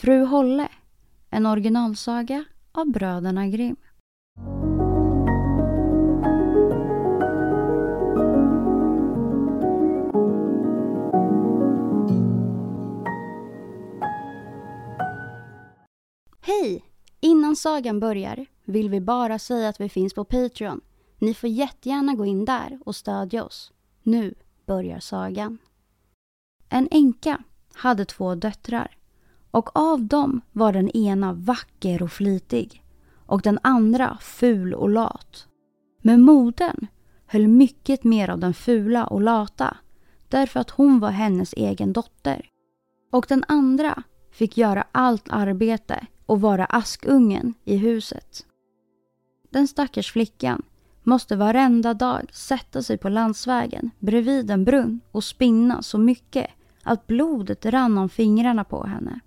Fru Holle, en originalsaga av bröderna Grimm. Hej! Innan sagan börjar vill vi bara säga att vi finns på Patreon. Ni får jättegärna gå in där och stödja oss. Nu börjar sagan. En änka hade två döttrar och av dem var den ena vacker och flitig och den andra ful och lat. Men modern höll mycket mer av den fula och lata därför att hon var hennes egen dotter. Och den andra fick göra allt arbete och vara askungen i huset. Den stackars flickan måste varenda dag sätta sig på landsvägen bredvid en brunn och spinna så mycket att blodet rann om fingrarna på henne.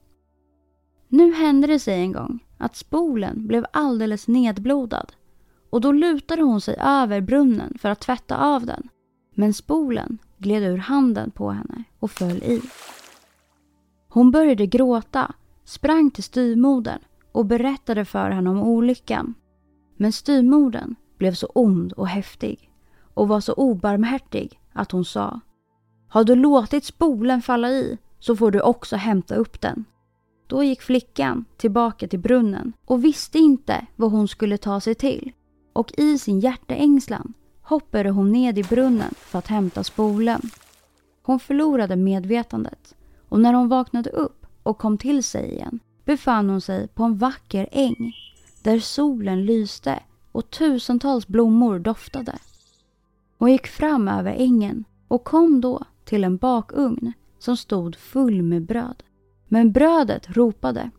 Nu hände det sig en gång att spolen blev alldeles nedblodad och då lutade hon sig över brunnen för att tvätta av den. Men spolen gled ur handen på henne och föll i. Hon började gråta, sprang till styvmodern och berättade för henne om olyckan. Men styvmodern blev så ond och häftig och var så obarmhärtig att hon sa Har du låtit spolen falla i så får du också hämta upp den. Då gick flickan tillbaka till brunnen och visste inte vad hon skulle ta sig till. Och i sin hjärteängslan hoppade hon ned i brunnen för att hämta spolen. Hon förlorade medvetandet och när hon vaknade upp och kom till sig igen befann hon sig på en vacker äng där solen lyste och tusentals blommor doftade. Hon gick fram över ängen och kom då till en bakugn som stod full med bröd. Men brödet ropade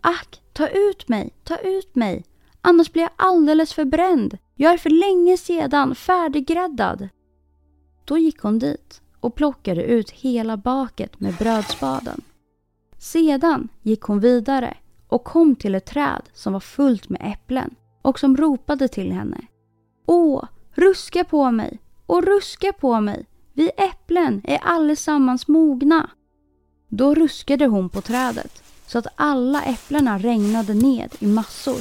Ack, ta ut mig, ta ut mig, annars blir jag alldeles förbränd. Jag är för länge sedan färdiggräddad. Då gick hon dit och plockade ut hela baket med brödspaden. Sedan gick hon vidare och kom till ett träd som var fullt med äpplen och som ropade till henne. Åh, ruska på mig och ruska på mig. Vi äpplen är allesammans mogna. Då ruskade hon på trädet så att alla äpplena regnade ned i massor.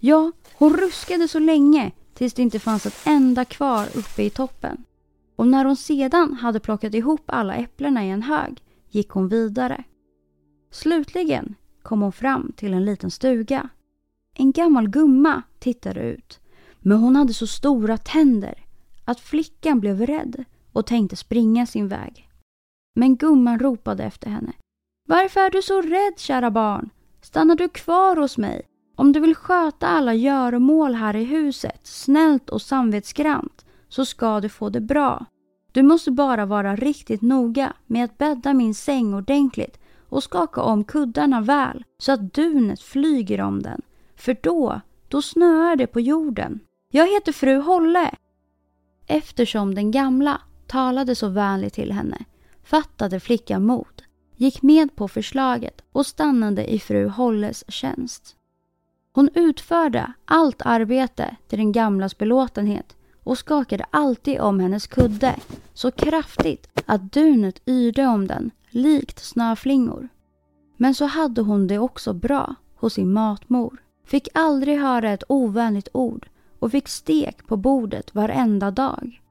Ja, hon ruskade så länge tills det inte fanns ett enda kvar uppe i toppen. Och när hon sedan hade plockat ihop alla äpplena i en hög gick hon vidare. Slutligen kom hon fram till en liten stuga. En gammal gumma tittade ut, men hon hade så stora tänder att flickan blev rädd och tänkte springa sin väg. Men gumman ropade efter henne. Varför är du så rädd, kära barn? Stannar du kvar hos mig? Om du vill sköta alla göromål här i huset, snällt och samvetsgrant, så ska du få det bra. Du måste bara vara riktigt noga med att bädda min säng ordentligt och skaka om kuddarna väl så att dunet flyger om den. För då, då snöar det på jorden. Jag heter fru Holle. Eftersom den gamla talade så vänligt till henne fattade flickan mod, gick med på förslaget och stannade i fru Holles tjänst. Hon utförde allt arbete till den gamlas belåtenhet och skakade alltid om hennes kudde så kraftigt att dunet yrde om den likt snöflingor. Men så hade hon det också bra hos sin matmor. Fick aldrig höra ett ovänligt ord och fick stek på bordet varenda dag.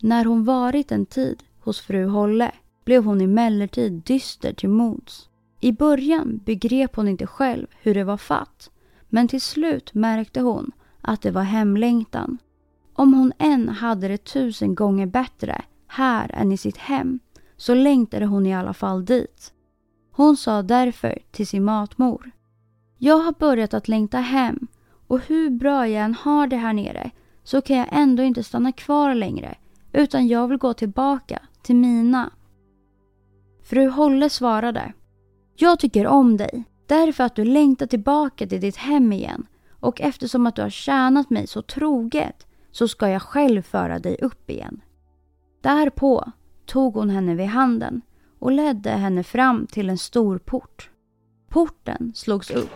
När hon varit en tid hos fru Holle blev hon emellertid dyster till mods. I början begrep hon inte själv hur det var fatt men till slut märkte hon att det var hemlängtan. Om hon än hade det tusen gånger bättre här än i sitt hem så längtade hon i alla fall dit. Hon sa därför till sin matmor. Jag har börjat att längta hem och hur bra jag än har det här nere så kan jag ändå inte stanna kvar längre utan jag vill gå tillbaka till mina. Fru Holle svarade. Jag tycker om dig därför att du längtar tillbaka till ditt hem igen och eftersom att du har tjänat mig så troget så ska jag själv föra dig upp igen. Därpå tog hon henne vid handen och ledde henne fram till en stor port. Porten slogs upp.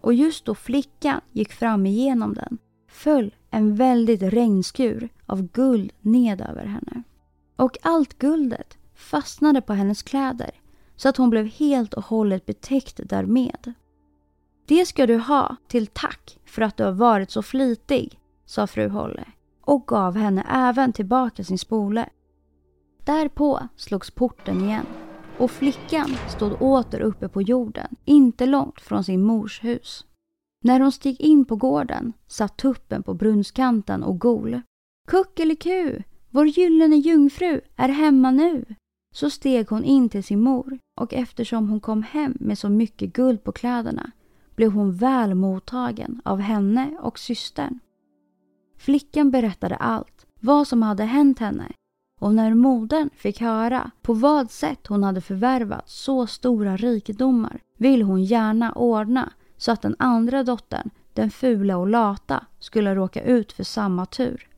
Och just då flickan gick fram igenom den föll en väldigt regnskur av guld ned över henne. Och allt guldet fastnade på hennes kläder så att hon blev helt och hållet betäckt därmed. Det ska du ha till tack för att du har varit så flitig, sa fru Holle och gav henne även tillbaka sin spole. Därpå slogs porten igen och flickan stod åter uppe på jorden, inte långt från sin mors hus. När hon steg in på gården satt tuppen på brunnskanten och gol. Kuckeliku, vår gyllene jungfru är hemma nu. Så steg hon in till sin mor och eftersom hon kom hem med så mycket guld på kläderna blev hon väl mottagen av henne och systern. Flickan berättade allt, vad som hade hänt henne och när modern fick höra på vad sätt hon hade förvärvat så stora rikedomar vill hon gärna ordna så att den andra dottern, den fula och lata, skulle råka ut för samma tur.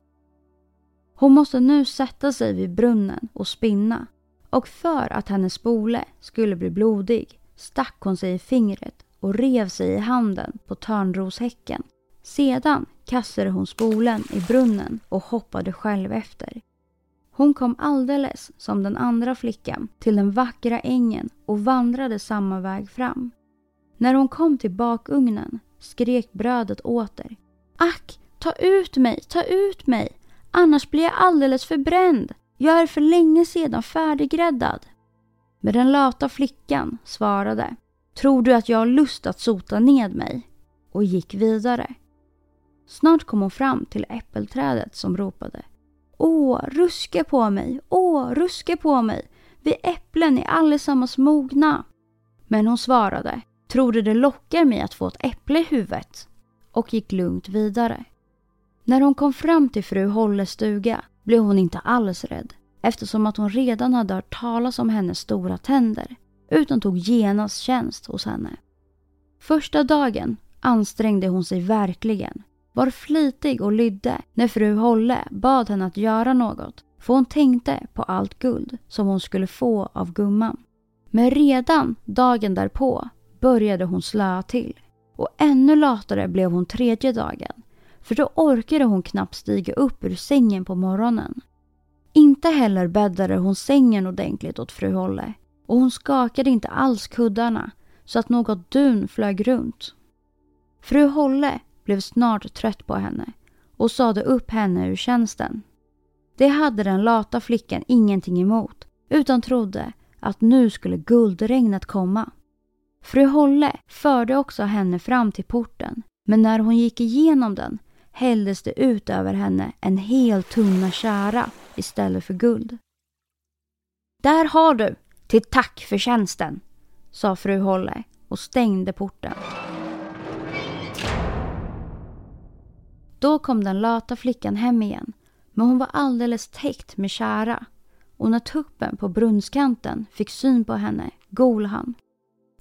Hon måste nu sätta sig vid brunnen och spinna och för att hennes spole skulle bli blodig stack hon sig i fingret och rev sig i handen på törnroshäcken. Sedan kastade hon spolen i brunnen och hoppade själv efter. Hon kom alldeles som den andra flickan till den vackra ängen och vandrade samma väg fram. När hon kom till bakugnen skrek brödet åter. Ack, ta ut mig, ta ut mig! Annars blir jag alldeles förbränd. Jag är för länge sedan färdiggräddad. Men den lata flickan svarade. Tror du att jag har lust att sota ned mig? Och gick vidare. Snart kom hon fram till äppelträdet som ropade. Åh, ruska på mig, åh, ruska på mig. Vi äpplen är allesammans mogna. Men hon svarade. Tror du det lockar mig att få ett äpple i huvudet? Och gick lugnt vidare. När hon kom fram till fru Holles stuga blev hon inte alls rädd eftersom att hon redan hade hört talas om hennes stora tänder utan tog genast tjänst hos henne. Första dagen ansträngde hon sig verkligen, var flitig och lydde när fru Holle bad henne att göra något för hon tänkte på allt guld som hon skulle få av gumman. Men redan dagen därpå började hon slöa till och ännu latare blev hon tredje dagen för då orkade hon knappt stiga upp ur sängen på morgonen. Inte heller bäddade hon sängen ordentligt åt fru Holle och hon skakade inte alls kuddarna så att något dun flög runt. Fru Holle blev snart trött på henne och sade upp henne ur tjänsten. Det hade den lata flickan ingenting emot utan trodde att nu skulle guldregnet komma. Fru Holle förde också henne fram till porten men när hon gick igenom den hälldes det ut över henne en hel tunna kära istället för guld. Där har du, till tack för tjänsten, sa fru Holle och stängde porten. Då kom den lata flickan hem igen, men hon var alldeles täckt med kära och när tuppen på brunnskanten fick syn på henne gol han.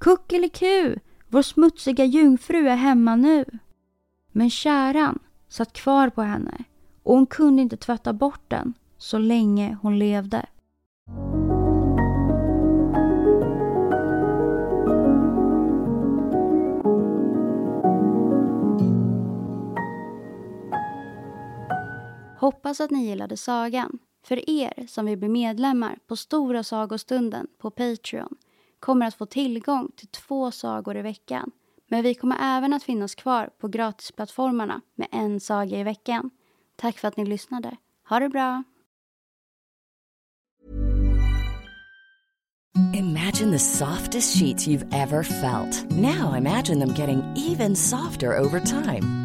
Kuckeliku, vår smutsiga jungfru är hemma nu. Men käran satt kvar på henne och hon kunde inte tvätta bort den så länge hon levde. Hoppas att ni gillade sagan. För er som vill bli medlemmar på Stora sagostunden på Patreon kommer att få tillgång till två sagor i veckan. Men vi kommer även att finnas kvar på gratisplattformarna med en saga i veckan. Tack för att ni lyssnade. Ha det bra! Imagine the softest sheets you've ever felt. Now imagine them getting even softer over time.